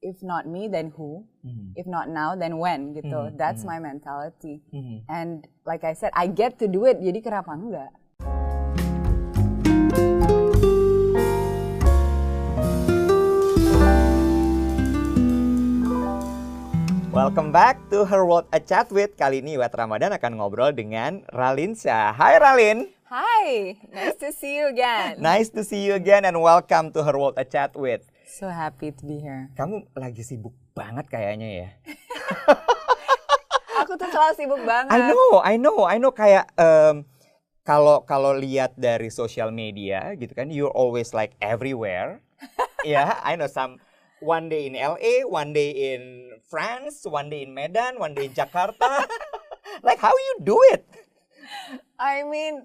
if not me then who Mhm. if not now then when gitu Mhm, that's mhm. my mentality Mhm. and like I said I get to do it jadi kenapa enggak Welcome back to Her World A Chat With. Kali ini Wet Ramadan akan ngobrol dengan Ralinsa. Hai Ralin. Hi nice to see you again Nice to see you again and welcome to Her World A Chat With. So happy to be here Kamu lagi sibuk banget kayaknya ya. aku tuh selalu sibuk banget I know, I know, I know kayak em, kalau kalau lihat dari social media gitu kan, you're always like everywhere. yeah, I know some one day in LA, one day in France, one day in Medan, one day in Jakarta. like how you do it? I mean,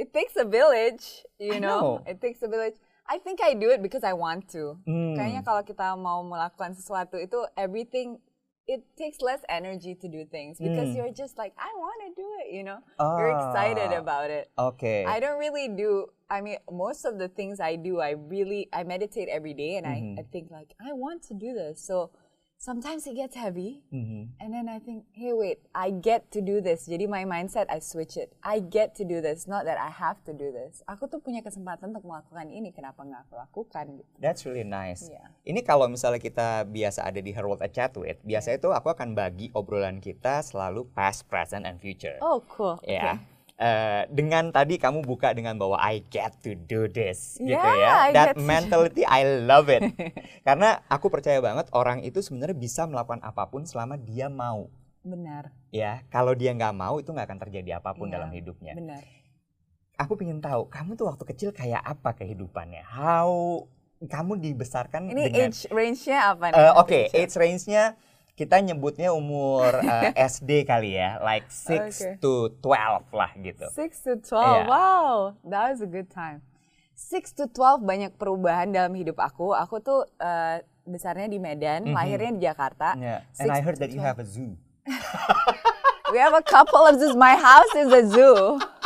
it takes a village, you know? know. It takes a village. I think I do it because I want to. Hmm. Kayaknya kalau kita mau melakukan sesuatu itu everything it takes less energy to do things because Hmm. you're just like I want to do it, you know? You're excited Ah. about it. Okay. I don't really do I mean most of the things I do I really I meditate every day and Mhm. I, I think like I want to do this. So sometimes it gets heavy Mhm. and then I think, hey, wait, I get to do this. Jadi my mindset, I switch it. I get to do this, not that I have to do this. Aku tuh punya kesempatan untuk melakukan ini, kenapa nggak aku lakukan? Gitu. That's really nice. Iya. Ini kalau misalnya kita biasa ada di Her World A Chat With, biasanya itu aku akan bagi obrolan kita selalu past, present, and future. Oh, cool. ya. Eh, dengan tadi kamu buka dengan bahwa I get to do this gitu Yeah, ya. I That to do- mentality I love it. Karena aku percaya banget orang itu sebenarnya bisa melakukan apa pun selama dia mau. Benar, Ya, kalau dia nggak mau itu nggak akan terjadi apa pun Iya, dalam hidupnya. benar. Aku pengen tahu, kamu tuh waktu kecil kayak apa kehidupannya? How kamu dibesarkan Ini dengan age range-nya apa nih? Eh, Oke, age range-nya kita nyebutnya umur eh, SD kali ya, like 6 Oke. to 12 lah gitu. 6 to 12, Iya. wow, that was a good time. 6 to 12 banyak perubahan dalam hidup aku. Aku tuh eh, besarnya di Medan, Mhm. lahirnya di Jakarta. Yeah. And I heard that you 12. have a zoo. We have a couple of zoos. My house is a zoo.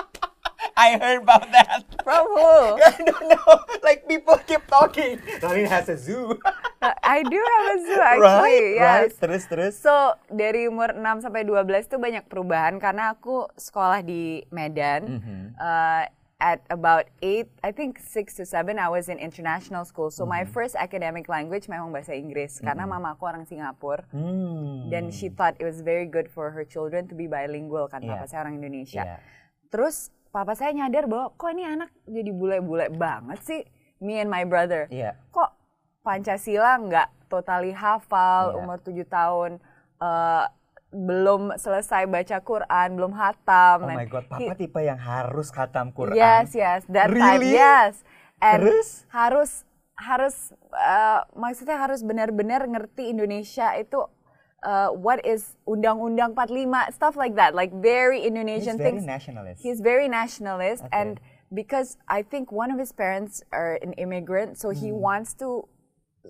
I heard about that. From who? I don't know. Like people keep talking. Ralin has a zoo. I do have a zoo actually. right, right. yes. Terus terus. So, dari umur 6 sampai 12 itu banyak perubahan karena aku sekolah di Medan. Mhm. Uh, at about 8, I think 6 to 7 I was in international school. So, my first academic language memang bahasa Inggris karena mama aku orang Singapura. Hmm. Dan she thought it was very good for her children to be bilingual kan Iya. papa saya orang Indonesia. Iya. Terus papa saya nyadar bahwa kok ini anak jadi bule-bule banget sih. Me and my brother. Iya. Kok Pancasila nggak totali hafal Iya. umur 7 tahun. eh, belum selesai baca Quran, belum hatam. Oh my god, he- papa tipe yang harus khatam Quran. Yes, yes, that type, Really? yes. And Terus? harus harus eh, maksudnya harus benar-benar ngerti Indonesia itu eh, what is Undang-Undang 45 stuff like that, like very Indonesian He's very things. nationalist. He's very nationalist, Okay. and because I think one of his parents are an immigrant, so he Hmm. wants to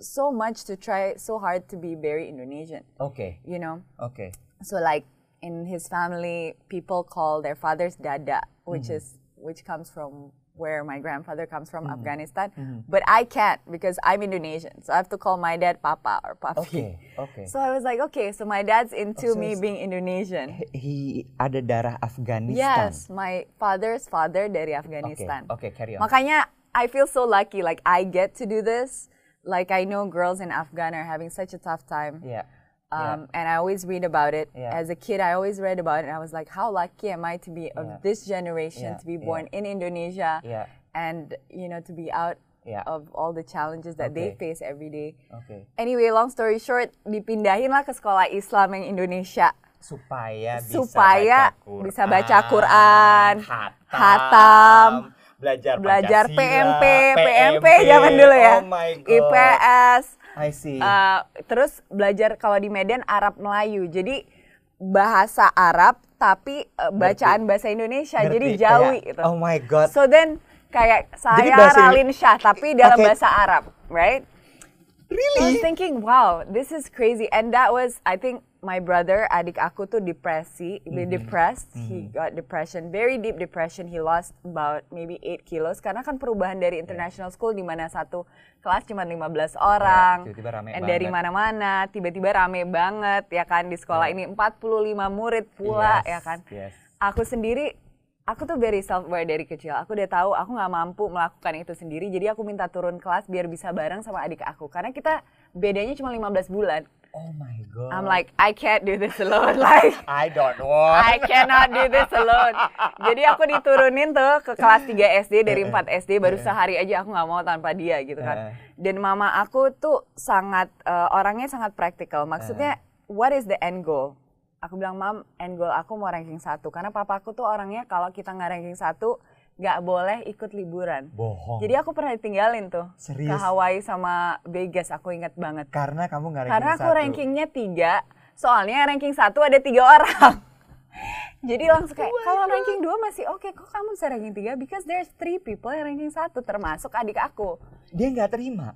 so much to try so hard to be very Indonesian, Okay. you know. Okay. So like in his family, people call their fathers dada, which Mm-hmm. is which comes from where my grandfather comes from, Mm-hmm. Afghanistan. But I can't because I'm Indonesian, so I have to call my dad papa or papi. Oke, oke. So I was like, okay, so my dad's into Oh, so me being Indonesian. He ada darah Afghanistan. Yes, my father's father dari Afghanistan. oke, carry on. Makanya I feel so lucky, like I get to do this. Like I know girls in Afghan are having such a tough time. Iya. Um, And I always read about it. Yeah. As a kid, I always read about it. And I was like, how lucky am I to be Yeah. of this generation, Yeah, to be yeah. born in Indonesia, Yeah. and you know, to be out Yeah. of all the challenges that they Okay. face every day. Oke. Anyway, long story short, dipindahin lah ke sekolah Islam yang Indonesia supaya bisa Supaya baca Quran, bisa baca Quran, hatam, hatam, belajar belajar Pancasila, PMP, PMP zaman dulu ya, Oh. IPS, I see. Uh, terus belajar kalau di Medan Arab Melayu. Jadi bahasa Arab tapi uh, bacaan bahasa Indonesia. Ngerti, Jadi Jawi kayak, gitu. Oh my god. So then kayak saya Ralin Shah tapi dalam Oke. bahasa Arab, right? So I was really? thinking, wow, this is crazy. And that was, I think, my brother, adik aku tuh depresi, Mm-hmm. depressed. He got depression, very deep depression. He lost about maybe 8 kilos karena kan perubahan dari international school di mana satu kelas cuma 15 orang. tiba-tiba rame and dari banget. mana-mana, tiba-tiba rame banget ya kan di sekolah ini 45 murid pula Yes, ya kan. yes. Aku sendiri aku tuh very self aware dari kecil. Aku udah tahu aku nggak mampu melakukan itu sendiri. Jadi aku minta turun kelas biar bisa bareng sama adik aku. Karena kita bedanya cuma 15 bulan. Oh my god. I'm like I can't do this alone. Like I don't want. I cannot do this alone. Jadi aku diturunin tuh ke kelas 3 SD dari 4 SD baru sehari aja aku nggak mau tanpa dia gitu kan. Dan mama aku tuh sangat eh, orangnya sangat praktikal. Maksudnya what is the end goal? Aku bilang mam end goal aku mau ranking satu karena papa aku tuh orangnya kalau kita nggak ranking satu nggak boleh ikut liburan. Bohong. Jadi aku pernah ditinggalin tuh ke Serius? Hawaii sama Vegas. Aku inget banget. Karena kamu nggak ranking Karena aku satu. rankingnya tiga, soalnya ranking satu ada tiga orang. Jadi langsung kayak, kalau ranking dua masih oke, kok kamu bisa ranking tiga? Because there's three people yang ranking satu, termasuk adik aku. Dia nggak terima.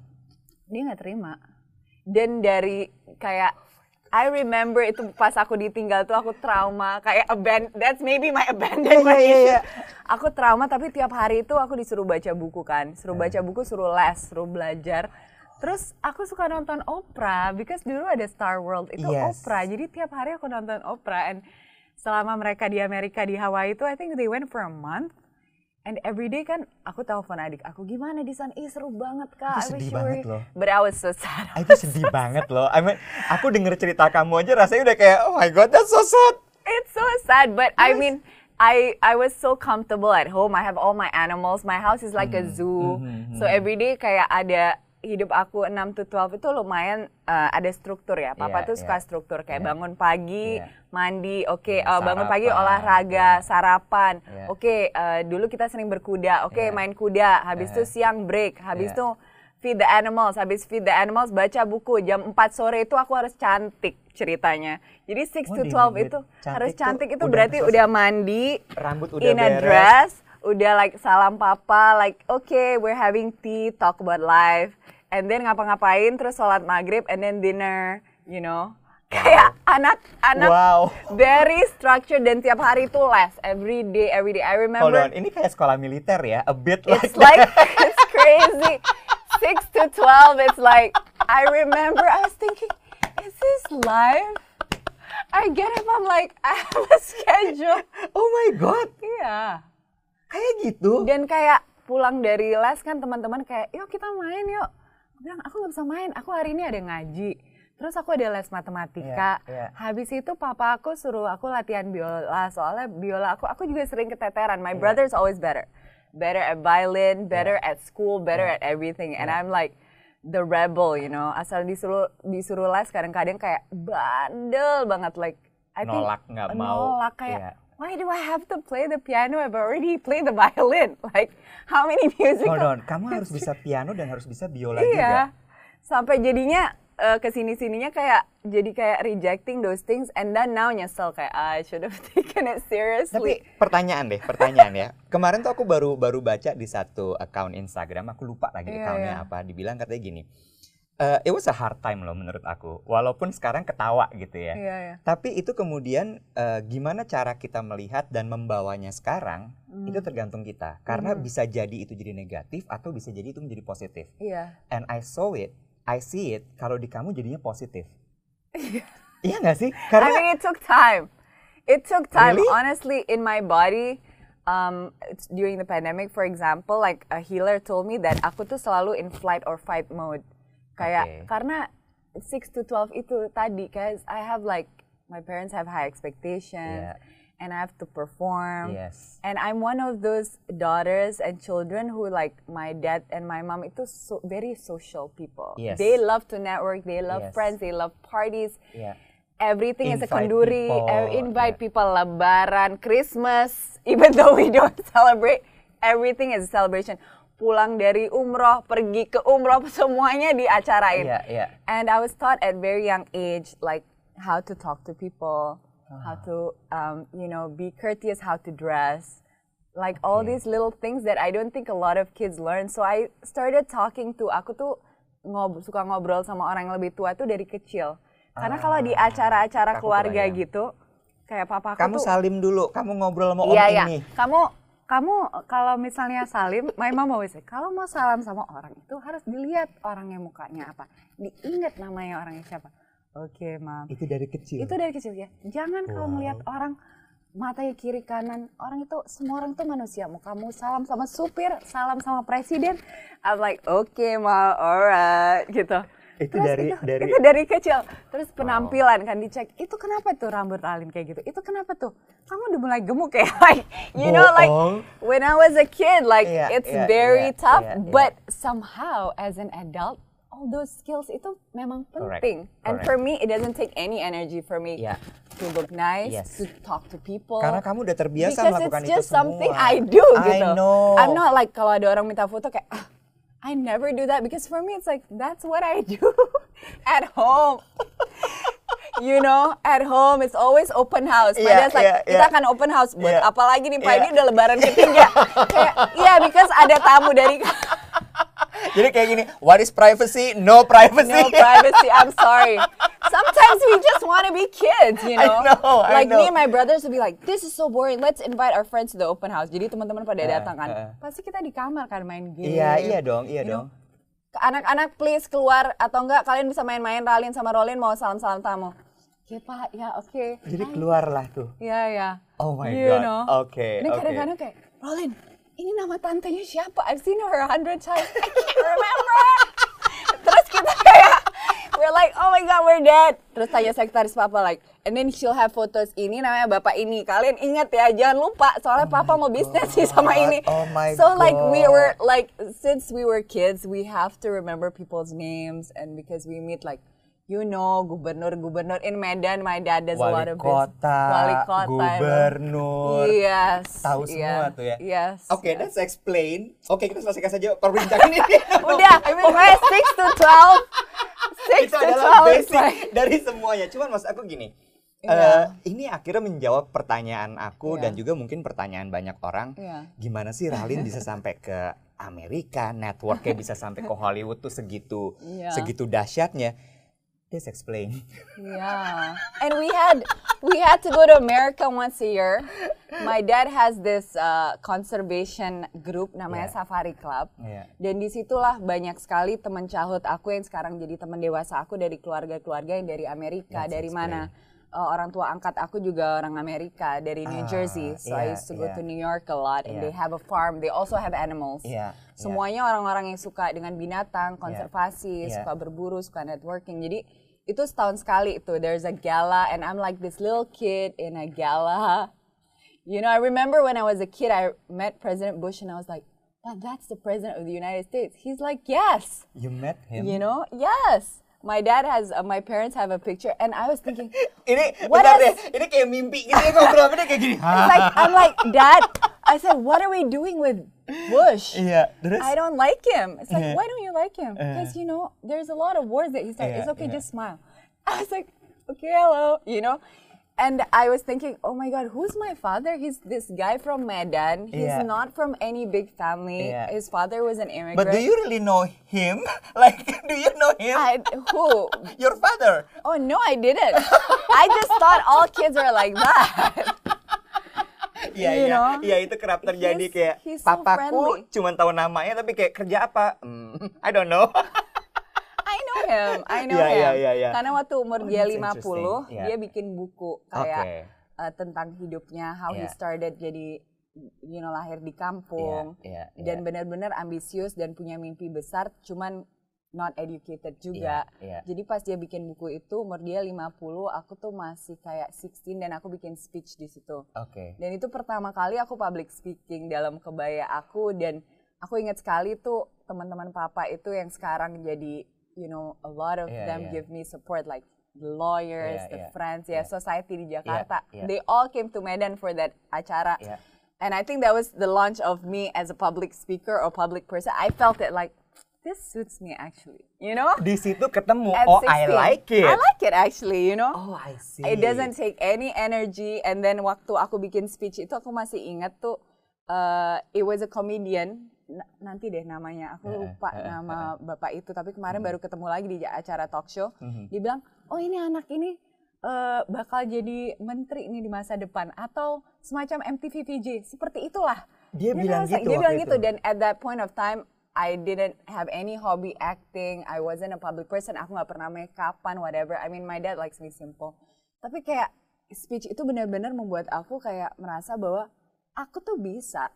Dia nggak terima. Dan dari kayak, I remember itu pas aku ditinggal tuh aku trauma, kayak aban that's maybe my abandonment Iya, iya, iya. Aku trauma tapi tiap hari itu aku disuruh baca buku kan, suruh baca buku, suruh les, suruh belajar. Terus aku suka nonton opera, because dulu ada Star World itu Yes. opera. Jadi tiap hari aku nonton opera, and selama mereka di Amerika di Hawaii itu, I think they went for a month. And every day kan aku telepon adik aku, gimana di sana? Ih seru banget kak. Itu I sedih were banget here." loh. But I was so sad. Ah, itu sedih banget loh. I mean, aku denger cerita kamu aja rasanya udah kayak, oh my god, that's so sad. It's so sad, but I mean, I I was so comfortable at home. I have all my animals. My house is like a Hmm. zoo. So every day kayak ada hidup aku 6 to 12 itu lumayan uh, ada struktur ya. Papa Iya, tuh suka iya. struktur kayak Iya. bangun pagi, Iya. mandi, oke, Iya, uh, bangun pagi olahraga, iya. sarapan. Iya. Oke, uh, dulu kita sering berkuda. Oke, Iya. main kuda. Habis itu Iya. siang break. Habis Iya. itu feed the animals. Habis feed the animals baca buku. Jam 4 sore itu aku harus cantik ceritanya. Jadi 6 to Oh, di 12 limit itu cantik harus cantik itu udah berarti udah mandi, Rambut udah in a beres. dress, udah like salam papa, like okay we're having tea, talk about life, and then ngapa-ngapain, terus sholat maghrib, and then dinner, you know. Kayak anak-anak Wow. very structured dan tiap hari itu les, every day, every day. I Hold remember on, ini kayak sekolah militer ya, a bit like it's like it's crazy. Six to twelve, it's like I remember I was thinking, is this live? I get up, I'm like, I have a schedule. oh my god, Iya. kayak gitu. Dan kayak pulang dari les kan teman-teman kayak, yuk kita main yuk. Aku bilang, aku nggak bisa main, aku hari ini ada ngaji. Terus aku ada les matematika. Iya, iya. Habis itu papa aku suruh aku latihan biola. Soalnya biola aku, aku juga sering keteteran. My Iya. brother's always better. Better at violin, better at school, better at everything. And I'm like the rebel, you know. Asal disuruh disuruh les kadang-kadang kayak bandel banget. Like, I Nolak, nggak mau. Nolak kayak, Iya. Why do I have to play the piano? I've already played the violin. Like, how many musical? Hold on, kamu harus bisa piano dan harus bisa biola juga. Iya. Sampai jadinya eh, ke sini-sininya kayak jadi kayak rejecting those things and then now nyesel kayak "Ah, I should have taken it seriously. Tapi pertanyaan deh, pertanyaan ya. Kemarin tuh aku baru baru baca di satu account Instagram, aku lupa lagi Iya, accountnya iya. apa. Dibilang katanya gini, "Eh, it was a hard time loh menurut aku. Walaupun sekarang ketawa gitu ya. Iya, iya. Tapi itu kemudian eh, gimana cara kita melihat dan membawanya sekarang Hmm. itu tergantung kita. Karena bisa jadi itu jadi negatif atau bisa jadi itu menjadi positif. Iya. And I saw it, I see it. Kalau di kamu jadinya positif. iya nggak sih? I Karena mean, it took time. It took time. Really? Honestly, in my body, um, during the pandemic, for example, like a healer told me that aku tuh selalu in flight or fight mode. Kayak Okay. karena 6 to 12 itu tadi, guys, I have like my parents have high expectations, Yeah. and I have to perform. Yes. And I'm one of those daughters and children who like my dad and my mom itu so, very social people. Yes. They love to network, they love Yes. friends, they love parties Iya. everything is a Invite kenduri. people, invite yeah. people, Lebaran, Christmas, even though we don't celebrate, everything is a celebration. Pulang dari umroh, pergi ke umroh, semuanya diacarain. Iya, iya. And I was taught at very young age, like how to talk to people, how Ah. to, um, you know, be courteous, how to dress. Like all these little things that I don't think a lot of kids learn. So I started talking to, aku tuh ngob suka ngobrol sama orang yang lebih tua tuh dari kecil. Karena kalau di acara-acara Aku keluarga gitu, kayak papa aku Kamu tuh salim dulu, kamu ngobrol sama om Iya, iya. ini. Kamu kamu kalau misalnya salim, my mom always say, kalau mau salam sama orang itu harus dilihat orangnya mukanya apa. Diingat namanya orangnya siapa. Oke, mam. Itu dari kecil. Itu dari kecil ya. Jangan kalau Wow. melihat orang matanya kiri kanan, orang itu semua orang tuh manusia. Mau kamu salam sama supir, salam sama presiden, I'm like, oke, ma, alright, gitu. Itu Terus dari- itu, dari- itu dari kecil. Terus penampilan kan dicek. Itu kenapa tuh rambut Alin kayak gitu? Itu kenapa tuh? Kamu udah mulai gemuk ya? Like, you know like when I was a kid, like Iya, it's iya, very iya, tough. iya, iya. But somehow as an adult, all those skills itu memang Correct, penting. And correct. for me, it doesn't take any energy for me Iya. to look nice, Yes. to talk to people. Karena kamu udah terbiasa Because melakukan it's itu just semua. something I do I gitu. know. I'm not like kalau ada orang minta foto kayak ah, I never do that because for me it's like that's what I do at home. you know, at home it's always open house. Iya, dad's like, iya, kita iya. akan open house buat Iya. apalagi nih Pak Iya. ini udah lebaran ketiga. kayak iya because ada tamu dari Jadi kayak gini, what is privacy? No privacy. no privacy. I'm sorry. Sometimes we just want to be kids, you I know. know, I like me know. and my brothers would be like, this is so boring. Let's invite our friends to the open house. Jadi teman-teman pada Eh, datang kan. eh. Pasti kita di kamar kan main game. Iya, iya dong, iya You dong. know, Anak-anak please keluar atau enggak kalian bisa main-main Ralin sama Rolin mau salam-salam tamu. Oke pak, ya oke. Jadi keluarlah tuh. Ya ya. Oh my you God. Know. Oke, Dan oke. kadang-kadang kayak, Rolin, ini nama tantenya siapa? I've seen her a hundred times. I can't remember. Terus kita kayak, we're like, oh my god, we're dead. Terus tanya sekretaris papa like, and then she'll have photos ini namanya bapak ini. Kalian ingat ya, jangan lupa soalnya papa mau bisnis sih sama God. ini. Oh my so like we God. were like, since we were kids, we have to remember people's names and because we meet like you know, gubernur-gubernur in Medan, my dad does a Wali lot of kota. Wali kota, gubernur. Yes. Tahu semua yeah, tuh ya. Yes. Oke, let's explain. Oke, kita selesaikan saja perbincangan ini. Udah, pokoknya 6 to 12. 6 itu to adalah 12 is basic like- dari semuanya. Cuman mas aku gini, Iya. eh, ini akhirnya menjawab pertanyaan aku Iya. dan juga mungkin pertanyaan banyak orang. Iya. Gimana sih Ralin bisa sampai ke Amerika, networknya bisa sampai ke Hollywood tuh segitu Iya. segitu dahsyatnya. Let's explain. Yeah. And we had we had to go to America once a year. My dad has this uh, conservation group namanya Yeah. Safari Club. Iya. Dan di situlah banyak sekali teman childhood aku yang sekarang jadi teman dewasa aku dari keluarga-keluarga yang dari Amerika. Let's dari explain. mana? Uh, orang tua angkat aku juga orang Amerika dari New Ah, Jersey. So I iya, used to go iya. to New York a lot, and Iya. they have a farm. They also have animals. Iya. Semuanya orang-orang yang suka dengan binatang, konservasi, Iya. suka berburu, suka networking. Jadi itu setahun sekali itu. There's a gala, and I'm like this little kid in a gala. You know, I remember when I was a kid, I met President Bush, and I was like, "But that's the president of the United States." He's like, "Yes." You met him? You know, yes. My dad has, uh, my parents have a picture, and I was thinking, Ini What is- deh, ini kayak mimpi gitu ya ngobrol sama dia kayak gini. like, I'm like, Dad. I said, "What are we doing with Bush?" Yeah. I don't like him. It's like, Yeah. why don't you like him? Because you know, there's a lot of words that he said. Yeah, it's okay, yeah. just smile. I was like, okay, hello, you know. And I was thinking, oh my God, who's my father? He's this guy from Medan. He's Yeah. not from any big family. Yeah. His father was an immigrant. But do you really know him? Like, do you know him? I, who? Your father. Oh no, I didn't. I just thought all kids are like that. Iya, iya. Iya, itu kerap terjadi He's- kayak he's so papaku friendly. cuma tahu namanya tapi kayak kerja apa? Hmm, I don't know. I know him. I know Iya, him. iya, iya, iya. Karena waktu umur Oh, dia that's 50, interesting. Iya. dia bikin buku kayak Oke. uh, tentang hidupnya, how he Iya. started jadi you know lahir di kampung Iya, iya, dan iya. benar-benar ambisius dan punya mimpi besar cuman not educated juga. Iya, iya. Jadi pas dia bikin buku itu umur dia 50, aku tuh masih kayak 16 dan aku bikin speech di situ. Oke. Dan itu pertama kali aku public speaking dalam kebaya aku dan aku ingat sekali tuh teman-teman papa itu yang sekarang jadi you know a lot of Iya, them iya. give me support like the lawyers, Iya, the iya, friends, ya iya. society di Jakarta. iya. They all came to Medan for that acara. Iya. And I think that was the launch of me as a public speaker or public person. I felt it like this suits me actually, you know? Di situ ketemu. At oh, I 16. like it. I like it actually, you know? Oh, I see. It doesn't take any energy. And then waktu aku bikin speech itu aku masih ingat tuh, uh, it was a comedian na- nanti deh namanya aku lupa nama bapak itu tapi kemarin Hmm. baru ketemu lagi di acara talk show Mhm. dia bilang oh ini anak ini eh, bakal jadi menteri ini di masa depan atau semacam MTV VJ seperti itulah Dia Dia bilang gitu dia bilang itu. gitu dan at that point of time I didn't have any hobby acting I wasn't a public person aku nggak pernah make upan whatever I mean my dad likes me simple tapi kayak speech itu benar-benar membuat aku kayak merasa bahwa aku tuh bisa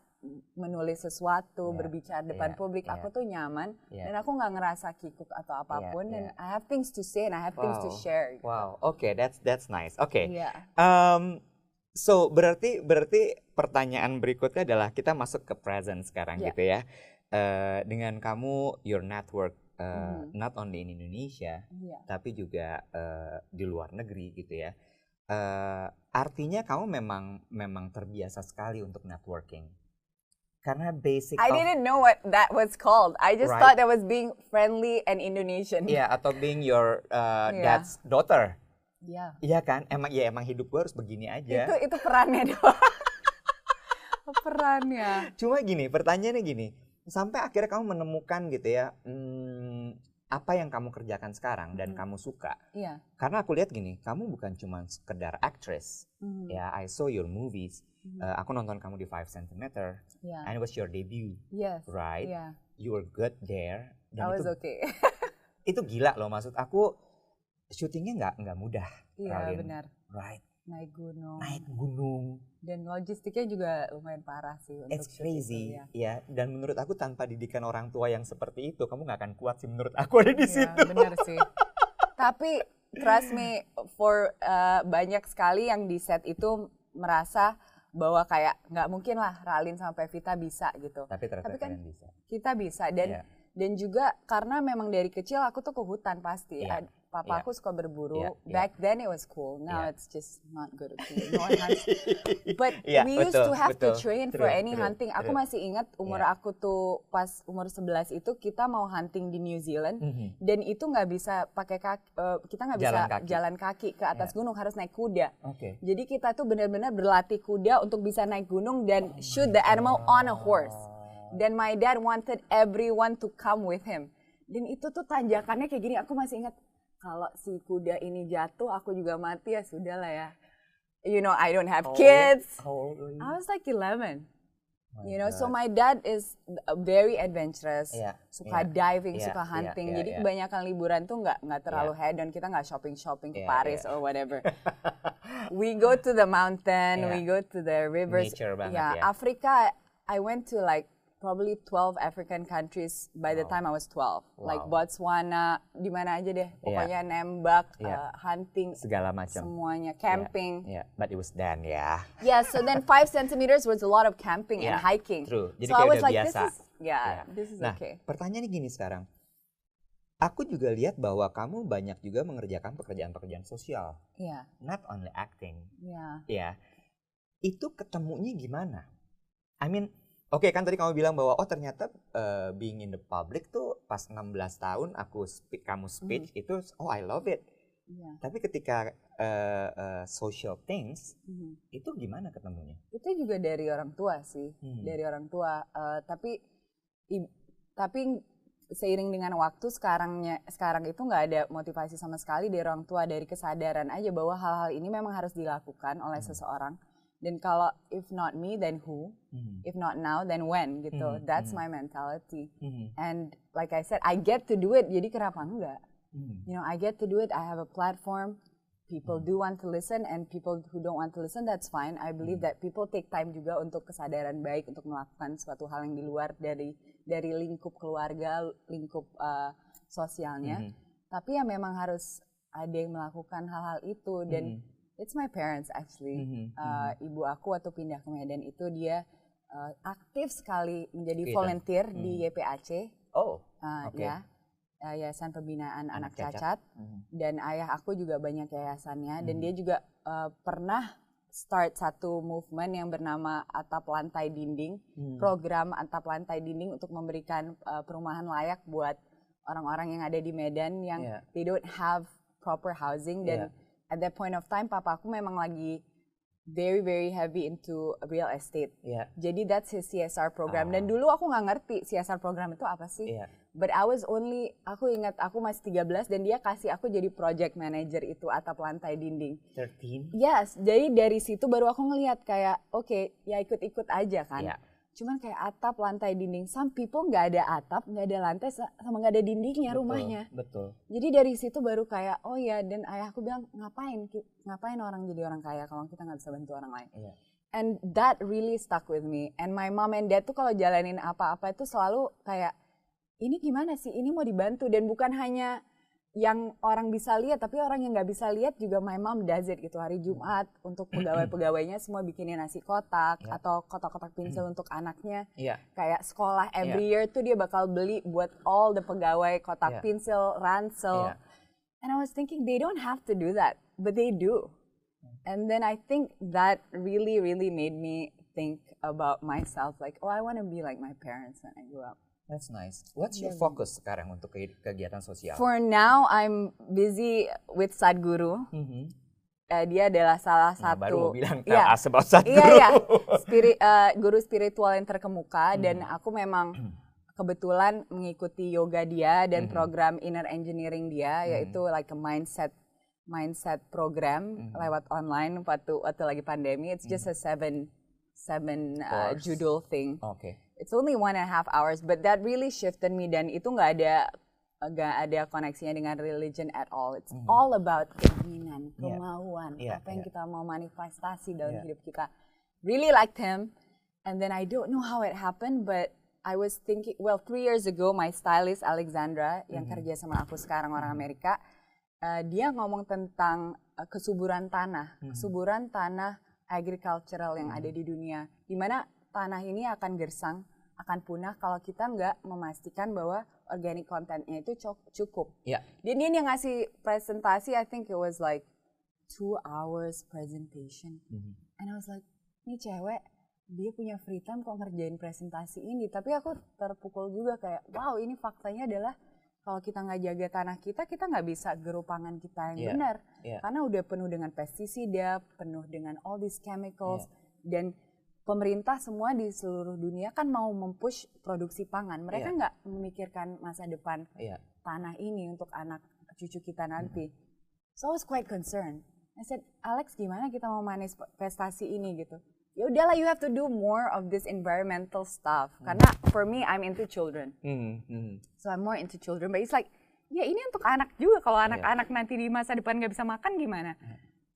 menulis sesuatu Iya, berbicara depan iya, publik iya. aku tuh nyaman Iya. dan aku nggak ngerasa kikuk atau apa pun dan iya. I have things to say and I have things to Wow. share gitu. Wow, oke, that's that's nice. Oke. Iya. Um, so berarti berarti pertanyaan berikutnya adalah kita masuk ke present sekarang Yeah. gitu ya. Eh, dengan kamu your network eh, Mhm. not only in Indonesia Iya. tapi juga eh, di luar negeri gitu ya. Eh, artinya kamu memang memang terbiasa sekali untuk networking. Karena basic I of- didn't know what that was called. I just Right. thought that was being friendly and Indonesian. Iya, atau being your uh, Iya. dad's daughter. Iya. Iya kan? Emang ya emang hidup gue harus begini aja. Itu itu perannya doang. perannya. Cuma gini, pertanyaannya gini. Sampai akhirnya kamu menemukan gitu ya, hmm, apa yang kamu kerjakan sekarang dan Mhm. kamu suka. Iya. Karena aku lihat gini, kamu bukan cuma sekedar actress. Mhm. Ya, I saw your movies. Mhm. Uh, aku nonton kamu di 5 cm Iya. and it was your debut, Yes. right? Iya. You were good there. I Dan was itu okay. itu gila loh maksud aku. Syutingnya nggak nggak mudah, Iya Ralin. benar. right? Naik gunung. Naik gunung, Dan logistiknya juga lumayan parah sih untuk It's shoot itu, crazy, ya. ya. Dan menurut aku tanpa didikan orang tua yang seperti itu, kamu nggak akan kuat sih menurut aku ada di Iya, situ. benar sih. Tapi trust me for uh, banyak sekali yang di set itu merasa bahwa kayak nggak mungkin lah Ralin sampai Vita bisa gitu. Tapi ternyata Tapi kan- bisa. Kita bisa dan Iya. dan juga karena memang dari kecil aku tuh ke hutan pasti. Iya. Papa Iya. aku suka berburu. Iya, iya. Back then it was cool. Now Iya. it's just not good. No hunts. But Iya, we used betul, to have betul. to train for True, any true, hunting. Aku true. masih ingat umur Iya. aku tuh pas umur 11 itu kita mau hunting di New Zealand Mhm. dan itu nggak bisa pakai kaki eh, kita nggak bisa Jalan kaki. jalan kaki ke atas Iya. gunung harus naik kuda Oke. jadi kita tuh benar-benar berlatih kuda untuk bisa naik gunung dan shoot the animal on a horse dan my dad wanted everyone to come with him dan itu tuh tanjakannya kayak gini aku masih ingat kalau si kuda ini jatuh aku juga mati ya sudah lah ya you know I don't have How old- kids How old were you? I was like 11 My you know so God. my dad is very adventurous Iya, suka iya, diving, iya, suka hunting. iya, Jadi iya. kebanyakan liburan tuh nggak nggak terlalu hedon. Kita nggak shopping shopping ke Iya, Paris iya. or whatever. we go to the mountain, Iya. we go to the rivers. Nature banget yeah, ya. Afrika. I went to like probably 12 African countries by the Wow. time I was 12. Like Wow. Botswana, di mana aja deh. Pokoknya nembak, Iya. uh, hunting, Segala macam. semuanya, camping. Ya, but it was then ya. Yeah, so then five centimeters was a lot of camping and Yeah, hiking. true. Jadi so I kayak was udah like, biasa. this is, yeah, Ya. this is Nah, okay. pertanyaannya gini sekarang. Aku juga lihat bahwa kamu banyak juga mengerjakan pekerjaan-pekerjaan sosial, Yeah, not only acting. yeah. Ya, itu ketemunya gimana? I mean, oke kan tadi kamu bilang bahwa oh ternyata uh, being in the public tuh pas 16 tahun aku speak, kamu speech itu oh I love it. Yeah. Tapi ketika uh, uh, social things Mhm. itu gimana ketemunya? Itu juga dari orang tua sih, Hmm. dari orang tua. Eh, tapi i- tapi seiring dengan waktu sekarangnya sekarang itu nggak ada motivasi sama sekali dari orang tua dari kesadaran aja bahwa hal-hal ini memang harus dilakukan oleh Hmm. seseorang. Dan kalau if not me then who? Hmm. If not now then when gitu. Hmm, That's hmm. my mentality. Hmm. And like I said, I get to do it. Jadi kenapa enggak? Hmm. you know, I get to do it. I have a platform. People do want to listen, and people who don't want to listen, that's fine. I believe that people take time juga untuk kesadaran baik untuk melakukan suatu hal yang di luar dari dari lingkup keluarga, lingkup uh, sosialnya. Mhm. Tapi ya memang harus ada yang melakukan hal-hal itu dan Mhm. It's my parents actually. Mhm, Uh, Ibu aku waktu pindah ke Medan itu dia uh, aktif sekali menjadi Gitu. volunteer Mhm. di YPAC, Oh. uh, Oke. ya, uh, Yayasan Pembinaan Anak Anak, Cacat. Cacat Mhm. dan ayah aku juga banyak yayasannya dan Hmm. dia juga uh, pernah start satu movement yang bernama atap lantai dinding Hmm. program atap lantai dinding untuk memberikan uh, perumahan layak buat orang-orang yang ada di Medan yang Iya. they don't have proper housing dan Iya. At that point of time papa aku memang lagi very very heavy into real estate. Iya. Jadi that's his CSR program. Ah. Dan dulu aku nggak ngerti CSR program itu apa sih. Iya. But I was only, aku ingat aku masih 13 dan dia kasih aku jadi project manager itu atap lantai dinding. 13. Yes, jadi dari situ baru aku ngelihat kayak, oke, ya ikut-ikut aja kan. Iya. Cuman kayak atap, lantai, dinding. Some people nggak ada atap, nggak ada lantai, sa- sama nggak ada dindingnya Betul, rumahnya. Betul. Jadi dari situ baru kayak, oh ya, dan ayahku bilang, ngapain, ngapain orang jadi orang kaya kalau kita nggak bisa bantu orang lain. Iya. And that really stuck with me. And my mom and dad tuh kalau jalanin apa-apa itu selalu kayak, ini gimana sih, ini mau dibantu. Dan bukan hanya yang orang bisa lihat, tapi orang yang nggak bisa lihat juga my mom does it gitu. Hari Jumat untuk pegawai-pegawainya semua bikinin nasi kotak Ya. atau kotak-kotak pensil untuk anaknya. Iya. Kayak sekolah every year tuh dia bakal beli buat all the pegawai kotak pensil, ransel. Iya. And I was thinking they don't have to do that, but they do. And then I think that really, really made me think about myself like, oh, I want to be like my parents when I grow up. That's nice. What's your Iya. focus sekarang untuk ke- kegiatan sosial? For now, I'm busy with Sadhguru. Mhm. Eh, dia adalah salah Nah, baru mau satu bilang tell Iya. us about Sadhguru. Iya, iya. Spiri- eh, guru spiritual yang terkemuka dan Hmm. aku memang kebetulan mengikuti yoga dia dan Mhm. program inner engineering dia Hmm. yaitu like a mindset mindset program Mhm. lewat online waktu waktu lagi pandemi. It's just a seven seven uh, Course. judul thing. Oke. It's only one and a half hours, but that really shifted me dan itu nggak ada nggak ada koneksinya dengan religion at all. It's Mhm. all about keinginan, kemauan, Iya, apa yang iya. kita mau manifestasi dalam Iya. hidup kita. Really liked him, and then I don't know how it happened, but I was thinking, well, three years ago, my stylist Alexandra yang Mhm. kerja sama aku sekarang orang Mhm. Amerika, uh, dia ngomong tentang uh, kesuburan tanah, Mhm. kesuburan tanah agricultural yang Mhm. ada di dunia, di mana tanah ini akan gersang, akan punah kalau kita nggak memastikan bahwa organic contentnya itu cukup. Dan dia yang ngasih presentasi, I think it was like two hours presentation. Mhm. And I was like, ini cewek, dia punya free time kok ngerjain presentasi ini. Tapi aku terpukul juga kayak, wow ini faktanya adalah kalau kita nggak jaga tanah kita, kita nggak bisa geruk pangan kita yang Iya, benar. iya. Karena udah penuh dengan pestisida, penuh dengan all these chemicals. Iya. Dan pemerintah semua di seluruh dunia kan mau mempush produksi pangan. Mereka Iya. nggak memikirkan masa depan Iya. tanah ini untuk anak cucu kita nanti. So I was quite concerned. I said, Alex gimana kita mau manifestasi ini gitu? Ya udahlah, you have to do more of this environmental stuff. Karena for me, I'm into children. Mhm, mhm. So I'm more into children. But it's like, ya ini untuk anak juga. Kalau Iya. anak-anak nanti di masa depan nggak bisa makan gimana?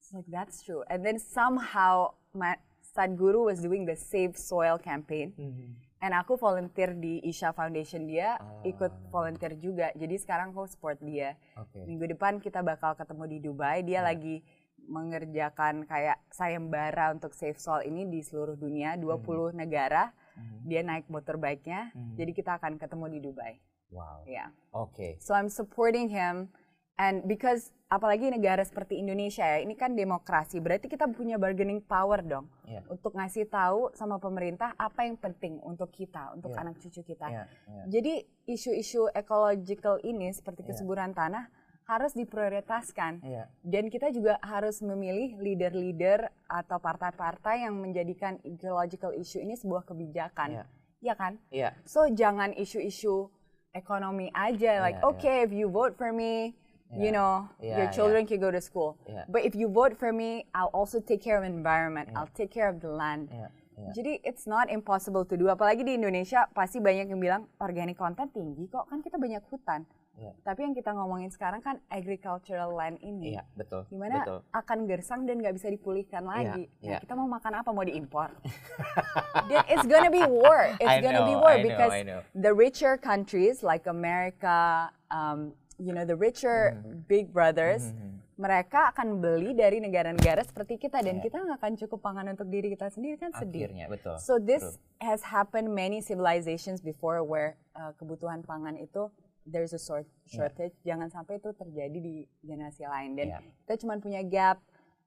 It's like, that's true. And then somehow, my Sadhguru was doing the Save Soil campaign. Mhm. And aku volunteer di Isha Foundation dia, Ah. ikut volunteer juga. Jadi sekarang aku support dia. Oke. Minggu depan kita bakal ketemu di Dubai. Dia Ya. lagi mengerjakan kayak sayembara untuk Save Soil ini di seluruh dunia, 20 negara. Mhm. Dia naik motorbike-nya. Mhm. Jadi kita akan ketemu di Dubai. Wow. Ya. Oke. So I'm supporting him and because apalagi negara seperti Indonesia ya, ini kan demokrasi. Berarti kita punya bargaining power dong Iya. untuk ngasih tahu sama pemerintah apa yang penting untuk kita, untuk Iya. anak cucu kita. Iya, iya. Jadi isu-isu ecological ini seperti Iya. kesuburan tanah harus diprioritaskan. Iya. Dan kita juga harus memilih leader-leader atau partai-partai yang menjadikan ecological issue ini sebuah kebijakan. Iya. Iya kan? Iya. So jangan isu-isu ekonomi aja like Iya, okay if you vote for me, you Iya. know, Iya, your iya. children can go to school. Iya. But if you vote for me, I'll also take care of environment. Iya. I'll take care of the land. Iya. Iya. Jadi it's not impossible to do. Apalagi di Indonesia pasti banyak yang bilang organic content tinggi kok kan kita banyak hutan. Iya. Tapi yang kita ngomongin sekarang kan agricultural land ini. Iya, betul. Di mana Betul. akan gersang dan nggak bisa dipulihkan lagi. iya. Nah, kita mau makan apa? Mau diimpor? Then it's gonna be war. It's I gonna be know, war I know, because I know. the richer countries like America, um, you know, the richer big brothers, Mhm. mereka akan beli dari negara-negara seperti kita dan Iya. kita nggak akan cukup pangan untuk diri kita sendiri kan sedih. Akhirnya, betul. So this True. has happened many civilizations before where uh, kebutuhan pangan itu there's a short shortage. Jangan sampai itu terjadi di generasi lain dan Iya. kita cuma punya gap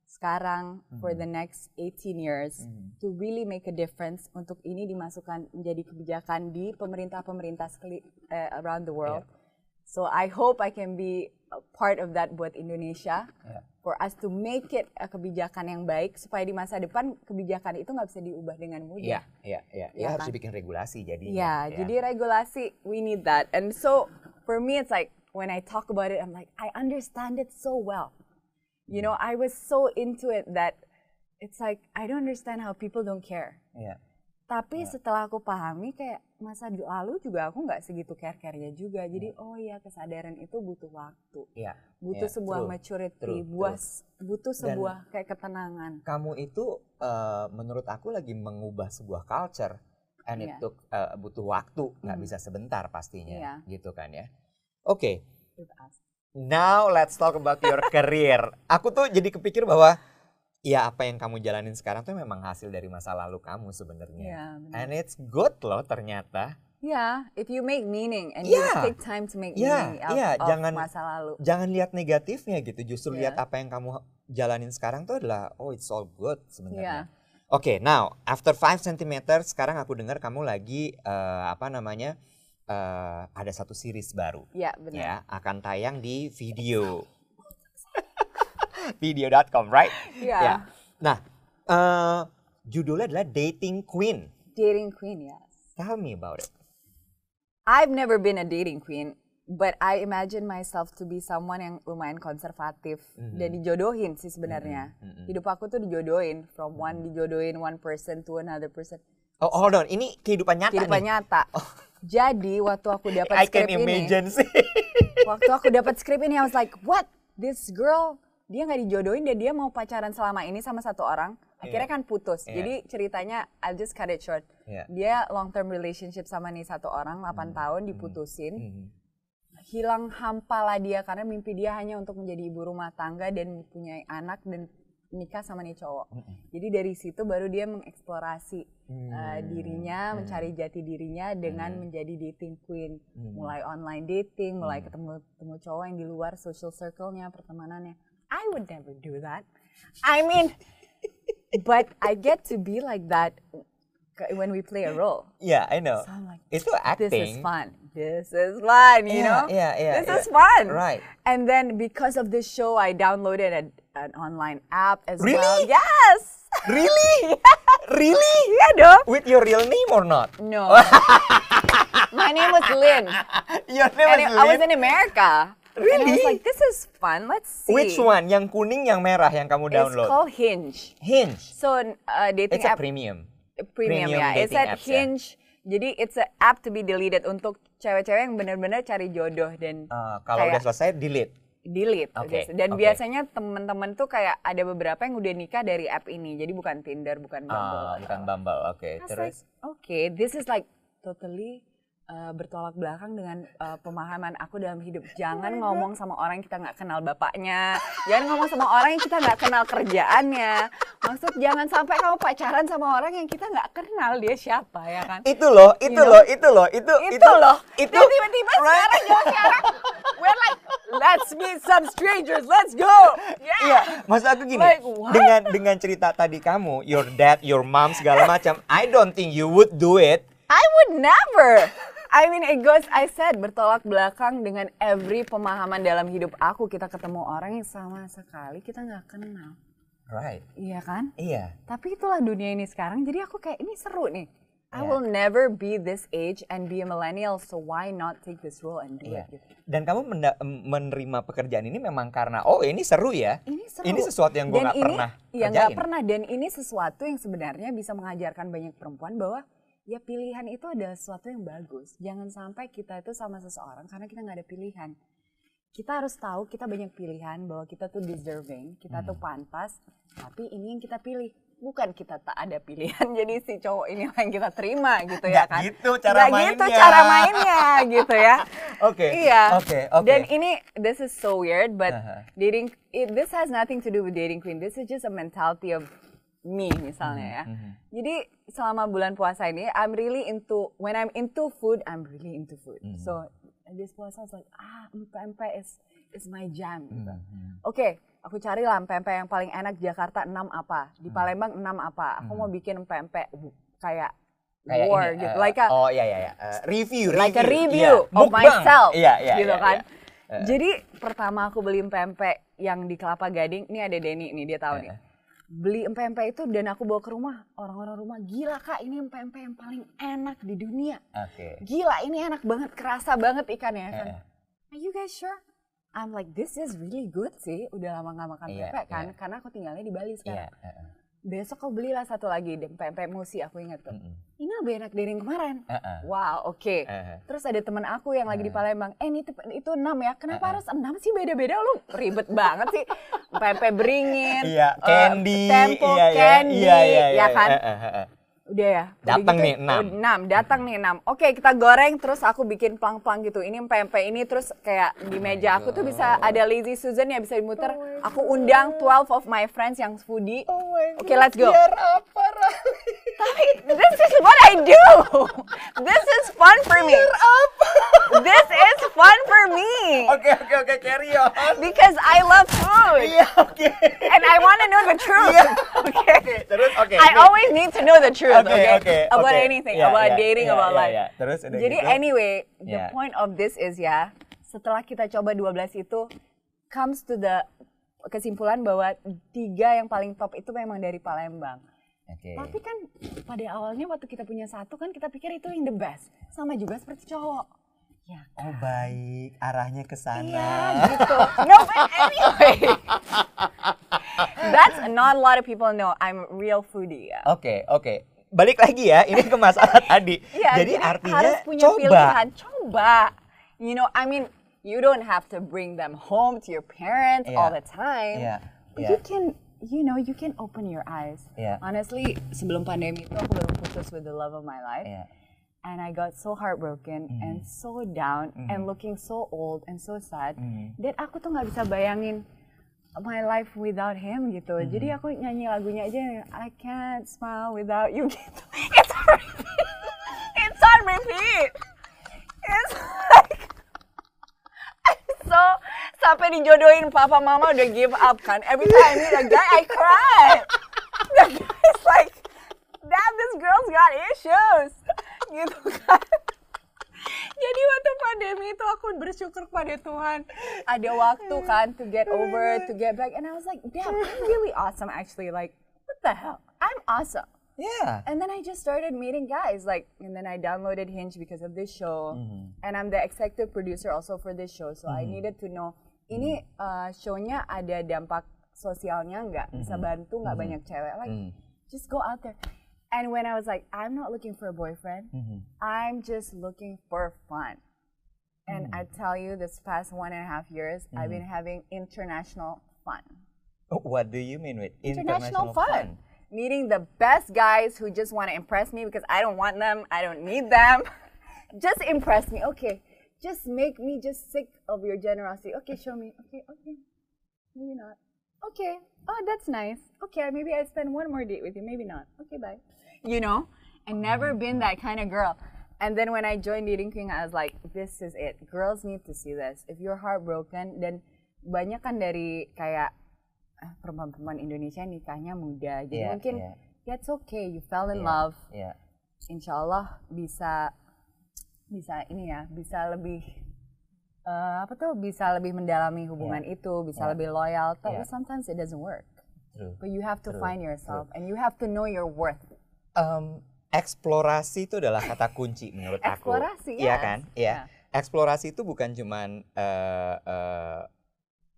sekarang for Mhm. the next 18 years Mhm. to really make a difference untuk ini dimasukkan menjadi kebijakan di pemerintah-pemerintah eh, around the world. Iya. So I hope I can be a part of that buat Indonesia. Iya. for us to make it a kebijakan yang baik supaya di masa depan kebijakan itu nggak bisa diubah dengan mudah. Iya, iya, iya. Ya, Iya harus kan? dibikin regulasi jadi. Ya, jadi regulasi we need that. And so for me it's like when I talk about it I'm like I understand it so well. You know, I was so into it that it's like I don't understand how people don't care. Iya. Tapi setelah aku pahami kayak masa lalu juga aku nggak segitu care-care-nya juga. Jadi oh iya kesadaran itu butuh waktu. Iya. Butuh iya, sebuah true, maturity, true, buah, true. butuh Dan- sebuah kayak ketenangan. Kamu itu eh, menurut aku lagi mengubah sebuah culture and it Iya. took, eh, butuh waktu, nggak Hmm. bisa sebentar pastinya, Iya. gitu kan ya. Oke, us. now let's talk about your career. Aku tuh jadi kepikir bahwa ya apa yang kamu jalanin sekarang tuh memang hasil dari masa lalu kamu sebenarnya. Iya, benar. And it's good loh ternyata. Yeah, if you make meaning and Yeah. you take time to make Yeah, meaning out yeah, of jangan- masa lalu. Jangan lihat negatifnya gitu, justru Iya. lihat apa yang kamu jalanin sekarang tuh adalah oh it's all good sebenarnya. Iya. Oke, now after 5 cm sekarang aku dengar kamu lagi eh, apa namanya eh, ada satu series baru Ya, benar. ya akan tayang di video video.com right? Iya. Ya. Nah eh, judulnya adalah Dating Queen. Dating queen, yes. Tell me about it. I've never been a dating queen, but I imagine myself to be someone yang lumayan konservatif dan dijodohin sih sebenarnya. Mhm, mhm. Hidup aku tuh dijodohin from one dijodohin one person to another person. Oh hold on, ini kehidupan nyata Kehidupan nih. nyata. Jadi waktu aku dapat I can skrip ini, imagine sih. waktu aku dapat skrip ini I was like, what? This girl dia nggak dijodohin dan dia mau pacaran selama ini sama satu orang. Akhirnya kan putus. Iya. Jadi ceritanya I'll just cut it short. Iya. Dia long term relationship sama nih satu orang 8 tahun diputusin. Mhm. Hilang hampa lah dia karena mimpi dia hanya untuk menjadi ibu rumah tangga dan mempunyai anak dan nikah sama nih cowok. Jadi dari situ baru dia mengeksplorasi uh, dirinya, mencari jati dirinya dengan menjadi dating queen. Mulai online dating, mulai ketemu ketemu cowok yang di luar social circle-nya, pertemanannya. I would never do that. I mean, but I get to be like that when we play a role. Yeah, I know. So I'm like, this acting. is fun. This is fun, you Yeah, know? yeah, yeah, This yeah. is fun. Right. And then because of this show, I downloaded a, an online app as Really? well. Yes. Really? Really? Iya dong. With your real name or not? No. My name was Lynn. Your name And is I was in America. And I Really? was like, this is fun. Let's see. Which one? Yang kuning, yang merah yang kamu It's download? called Hinge. Hinge. So uh, dating It's a app premium. premium, premium ya. It's dating at apps ya. Hinge. Jadi it's a app to be deleted untuk cewek-cewek yang benar-benar cari jodoh dan Uh, kalau kayak udah selesai, delete. delete. Oke, udah. Dan oke. biasanya temen-temen tuh kayak ada beberapa yang udah nikah dari app ini. Jadi bukan Tinder, bukan Bumble. Ah, bukan Bumble. Oke, was terus. like, okay, this is like totally uh, bertolak belakang dengan uh, pemahaman aku dalam hidup. Jangan ngomong sama orang yang kita nggak kenal bapaknya. Jangan ngomong sama orang yang kita nggak kenal kerjaannya. Maksud jangan sampai kamu pacaran sama orang yang kita nggak kenal dia siapa ya kan? Itu loh, itu You know? loh, itu loh, itu itu, loh. Itu Dan tiba-tiba sekarang jauh sekarang we're like let's meet some strangers, let's go. Yeah. Iya, maksud aku gini, Like, what? dengan dengan cerita tadi kamu, your dad, your mom segala macam, I don't think you would do it. I would never. I mean, it goes, I said, bertolak belakang dengan every pemahaman dalam hidup aku. Kita ketemu orang yang sama sekali kita nggak kenal. Right. Iya kan? Iya. Tapi itulah dunia ini sekarang. Jadi aku kayak, ini seru nih. I Iya. will never be this age and be a millennial, so why not take this role and do Iya. it? Gitu. Dan kamu menerima pekerjaan ini memang karena oh ini seru ya. Ini seru. Ini sesuatu yang gue nggak pernah Iya nggak pernah. Dan ini sesuatu yang sebenarnya bisa mengajarkan banyak perempuan bahwa ya pilihan itu adalah sesuatu yang bagus. Jangan sampai kita itu sama seseorang karena kita nggak ada pilihan. Kita harus tahu kita banyak pilihan bahwa kita tuh deserving, kita tuh Hmm. pantas. Tapi ini yang kita pilih. Bukan kita tak ada pilihan, jadi si cowok ini yang kita terima gitu ya kan. gitu cara Nggak gitu mainnya. cara mainnya gitu ya. Oke. Iya. Oke, oke. Dan ini this is so weird, but Aha. dating it, this has nothing to do with dating queen. This is just a mentality of me misalnya ya. Mhm, Jadi selama bulan puasa ini, I'm really into when I'm into food, I'm really into food. Mhm. So this puasa was like ah empek-empek is is my jam. Gitu. Mhm. Oke, aku cari lah empek-empek yang paling enak Jakarta 6 apa, Hmm. di Palembang 6 apa. Aku mau bikin empek-empek kayak, Kayak war ini, gitu, eh, like a oh iya iya iya Eh, review like a Iya, review of mukbang. myself Iya iya gitu iya, kan. iya. Eh. Jadi pertama aku beli pempek yang di Kelapa Gading, ini ada Denny nih dia tahu nih. Beli empek-empek itu dan aku bawa ke rumah. Orang-orang rumah gila kak ini empek-empek yang paling enak di dunia. Oke. Gila ini enak banget, kerasa banget ikannya kan. Eh, Are you guys sure? I'm like this is really good sih. Udah lama gak makan Iya, pempek kan, iya. karena aku tinggalnya di Bali Iya. sekarang. eh, eh. Besok kau belilah satu lagi pempek musi aku ingat tuh. Mm-mm. Ini lebih enak dari yang kemarin. Eh. Wow, oke. Eh, eh. Terus ada teman aku yang lagi di Palembang, eh ini itu enam ya, kenapa Uh-uh. harus enam sih beda-beda lu ribet banget sih. Pempek beringin, Iya, eh, candy. tempo iya, iya, candy, iya, iya, ya kan? Eh, eh. Udah ya. Datang nih, enam. oh, enam, datang nih enam. Oke, kita goreng terus aku bikin plang-plang gitu. Ini pempek ini terus kayak di meja aku tuh bisa ada lazy Susan ya bisa dimuter. Aku undang 12 of my friends yang foodie. Oh Oke, God, let's go. Biar apa? Tapi this is what I do. This is fun for me. This is fun for me. Oke, oke, oke, carry on. Because I love food. Iya, oke. And I want to know the truth. Iya. Okay. Oke, terus oke. I oke. always need to know the truth, Oke, okay? oke, About oke. anything, Iya, about iya, dating, iya, about iya, life. iya. Terus udah Jadi gitu. anyway, the Iya. point of this is ya, setelah kita coba 12 itu comes to the kesimpulan bahwa tiga yang paling top itu memang dari Palembang. Oke. Tapi kan pada awalnya waktu kita punya satu kan kita pikir itu yang the best. Sama juga seperti cowok. Ya Oh baik, arahnya ke sana. Iya gitu. No, but anyway. That's not a lot of people know I'm real foodie ya. Oke, oke. Balik lagi ya, ini ke masalah tadi. Iya, jadi, artinya harus punya coba. pilihan. Coba. You know, I mean, you don't have to bring them home to your parents Iya. all the time. Iya, But iya. You can, you know, you can open your eyes. Iya. Honestly, sebelum pandemi itu aku baru putus with the love of my life. Iya. And I got so heartbroken Mm-hmm. and so down and looking so old and so sad Mhm. that aku tuh nggak bisa bayangin my life without him gitu. Mm-hmm. Jadi aku nyanyi lagunya aja I can't smile without you gitu. It's on repeat. It's on repeat. It's like so sampai dijodohin papa mama udah give up kan. Every time I meet a guy I cry. The guy's like, Dad, this girl's got issues. Gitu kan. Jadi waktu pandemi itu aku bersyukur kepada Tuhan ada waktu kan to get over, to get back, and I was like, damn, I'm really awesome actually. Like, what the hell? I'm awesome. Yeah. And then I just started meeting guys, like, and then I downloaded Hinge because of this show, Mm-hmm. and I'm the executive producer also for this show, so I needed to know ini uh, show-nya ada dampak sosialnya nggak, bisa bantu nggak banyak cewek, like, just go out there. And when I was like, I'm not looking for a boyfriend, mm-hmm. I'm just looking for fun. And mm. I tell you, this past one and a half years, I've been mm-hmm. having international fun. Oh, what do you mean with international fun. Meeting the best guys who just want to impress me because I don't want them, I don't need them. just impress me. Okay. Just make me just sick of your generosity. Okay, show me. Okay, okay. Maybe not. Okay. Oh, that's nice. Okay, maybe I spend one more date with you. Maybe not. Okay, bye. You know? I never been that kind of girl. And then when I joined Dating King, I was like, this is it. Girls need to see this. If you're heartbroken, dan banyak kan dari kayak ah, perempuan-perempuan Indonesia nikahnya muda. Jadi Iya, mungkin yeah, it's okay. You fell in Iya, love. Iya. Insya Allah bisa bisa ini ya, bisa lebih eh, apa tuh bisa lebih mendalami hubungan itu, bisa Iya. lebih loyal. Tapi Iya. sometimes it doesn't work. True. But you have to True, find yourself and you have to know your worth. Em, eksplorasi itu adalah kata kunci menurut aku. Eksplorasi, Iya yes. kan? Iya. Yeah. Eksplorasi itu bukan cuman eh, eh,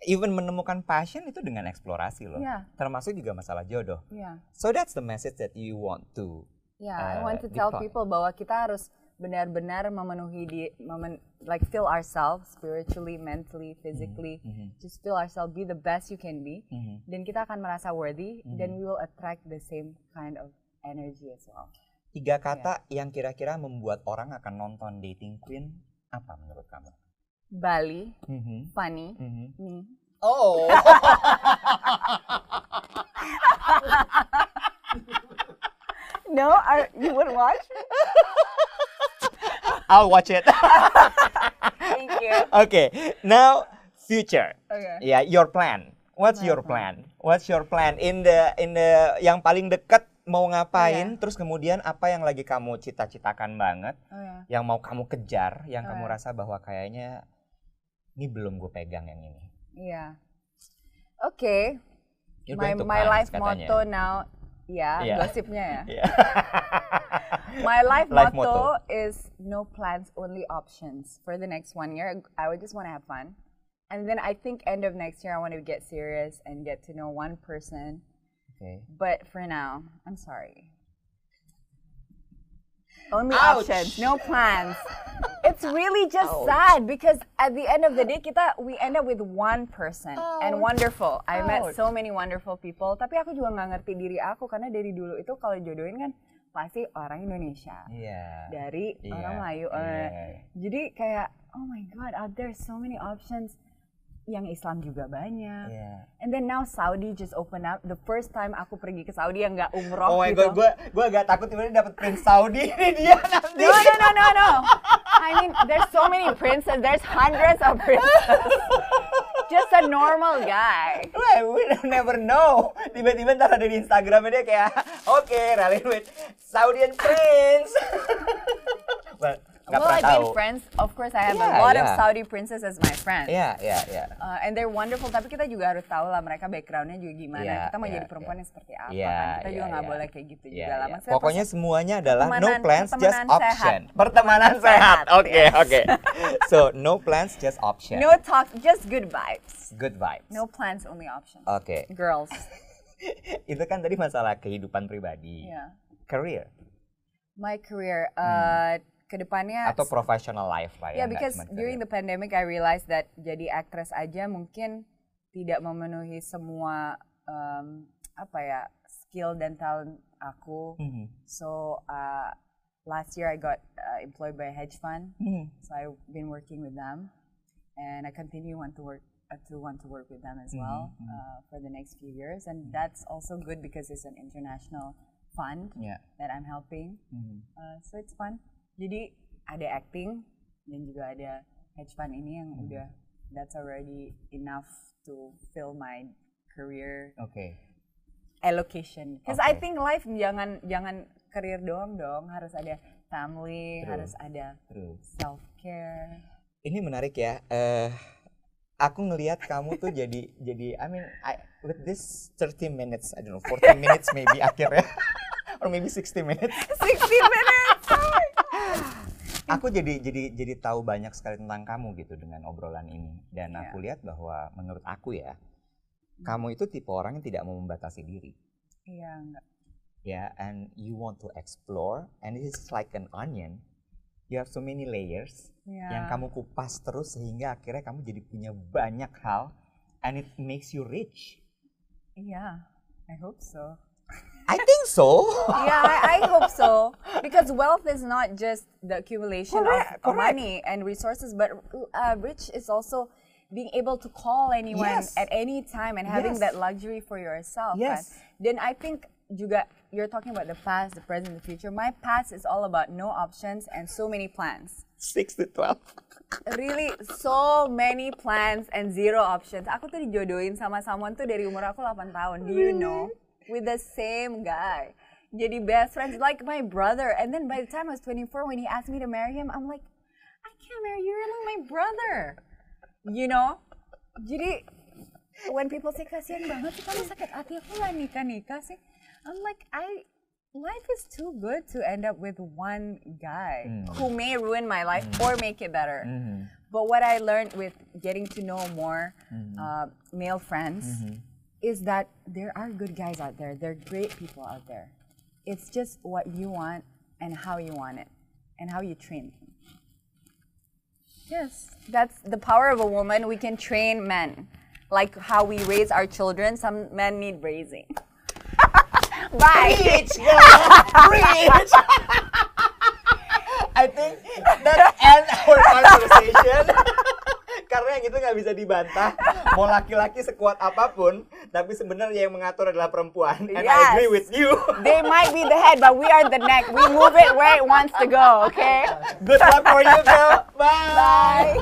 even menemukan passion itu dengan eksplorasi loh. Yeah. Termasuk juga masalah jodoh. Yeah. So that's the message that you want to. Yeah, I uh, want to tell people bahwa kita harus benar-benar memenuhi di memen, like fill ourselves spiritually, mentally, physically. Just fill ourselves, be the best you can be. Mhm. Dan kita akan merasa worthy, then we will attract the same kind of energy as well. Tiga kata yang kira-kira membuat orang akan nonton Dating Queen apa menurut kamu? Bali, Mhm. funny, Mhm. me. Oh. No, are, you wouldn't watch? I'll watch it. Thank you. okay, now future. Okay. Ya, your plan. What's your plan? What's your plan in the in the yang paling dekat mau ngapain? Iya. Terus kemudian apa yang lagi kamu cita-citakan banget? Oh ya. Yang mau kamu kejar? Yang Oh, kamu iya. rasa bahwa kayaknya ini belum gue pegang yang ini. Iya. Okay. You're my going to my France life katanya. motto now, ya Iya. gosipnya ya. Iya. My life, Life motto, motto. is no plans, only options. For the next one year, I would just want to have fun. And then I think end of next year, I want to get serious and get to know one person. Oke. But for now, I'm sorry. Only Ouch. options, no plans. It's really just Ouch. sad because at the end of the day kita we end up with one person and wonderful. I met so many wonderful people. Tapi aku juga nggak ngerti diri aku karena dari dulu itu kalau jodohin kan pasti orang Indonesia Iya. dari Iya, orang Melayu. eh, iya. Jadi kayak oh my god, out there so many options. Yang Islam juga banyak. Iya. And then now Saudi just open up. The first time aku pergi ke Saudi yang nggak umroh Oh my gitu. god, gue gue agak takut tiba-tiba dapet Prince Saudi ini dia nanti. No, no, no, no, no. I mean, there's so many princes. There's hundreds of princes. Just a normal guy. Well, we never know. Tiba-tiba ntar ada di Instagramnya dia kayak, oke, rally with Saudian Prince. nggak well, I've tahu. been friends. Of course, I have Yeah, a lot of yeah. Saudi princes as my friends. Iya, iya, iya. Uh, and they're wonderful. Tapi kita juga harus tahu lah mereka backgroundnya juga gimana. Iya, kita mau iya, jadi perempuan iya. yang seperti apa Iya, kan. Kita iya, juga nggak iya. boleh kayak gitu Iya, juga lah. Maksudnya Pokoknya semuanya adalah no plans, just option. sehat. Pertemanan sehat. Oke, yes. oke. So, no plans, just option. no talk, just good vibes. Good vibes. No plans, only options. Oke. Girls. Itu kan tadi masalah kehidupan pribadi. Yeah. Career My career, uh, ke depannya Hmm. atau professional life lah ya. Yeah, because during the pandemic I realized that jadi actress aja mungkin tidak memenuhi semua um, apa ya skill dan talent aku. Mhm. So uh, last year I got uh, employed by a hedge fund. Mhm. So I've been working with them, and I continue want to work uh, to want to work with them as well Mhm, mhm. uh, for the next few years, and that's also good because it's an international fund Ya. that I'm helping. Mhm. Uh, so it's fun. Jadi ada acting dan juga ada hedge fund ini yang Hmm. udah that's already enough to fill my career Oke. allocation. Because I Oke. think life jangan jangan career doang dong, harus ada family, True. harus ada True. self care. Ini menarik ya. Eh, aku ngelihat kamu tuh jadi jadi I mean I, with this 30 minutes, I don't know, 40 minutes maybe akhirnya or maybe 60 minutes. 60 minutes. Aku jadi jadi jadi tahu banyak sekali tentang kamu gitu dengan obrolan ini dan Iya. aku lihat bahwa menurut aku ya kamu itu tipe orang yang tidak mau membatasi diri. Iya enggak. ya and you want to explore and it's like an onion you have so many layers Iya. yang kamu kupas terus sehingga akhirnya kamu jadi punya banyak hal and it makes you rich Iya. I hope so. I think so yeah, I, I hope so. Because wealth is not just the accumulation Correct, of, of correct. money and resources, but uh, rich is also being able to call anyone Yes. at any time and having Yes. that luxury for yourself. kan. Yes. Then I think juga you're talking about the past, the present, the future. My past is all about no options and so many plans. 6 to 12 Really, so many plans and zero options. Aku tuh dijodohin sama someone tuh dari umur aku 8 tahun. Do you know? With the same guy. Jadi best friends like my brother. And then by the time I was 24, when he asked me to marry him, I'm like, I can't marry you. You're like my brother. You know? Jadi when people say kasihan banget sih kamu sakit hati aku nggak nikah nikah sih. I'm like I life is too good to end up with one guy hmm. who may ruin my life hmm. or make it better. Hmm. But what I learned with getting to know more uh, male friends is that there are good guys out there. There are great people out there. It's just what you want and how you want it and how you train them. Yes, that's the power of a woman. We can train men. Like how we raise our children, some men need raising. Bye. Preach, girl. Preach. I think that end our conversation. Karena yang itu nggak bisa dibantah. Mau laki-laki sekuat apa pun, tapi sebenarnya yang mengatur adalah perempuan. And I Yes. agree with you. They might be the head, but we are the neck. We move it where it wants to go, okay? Good luck for you, girl. Bye.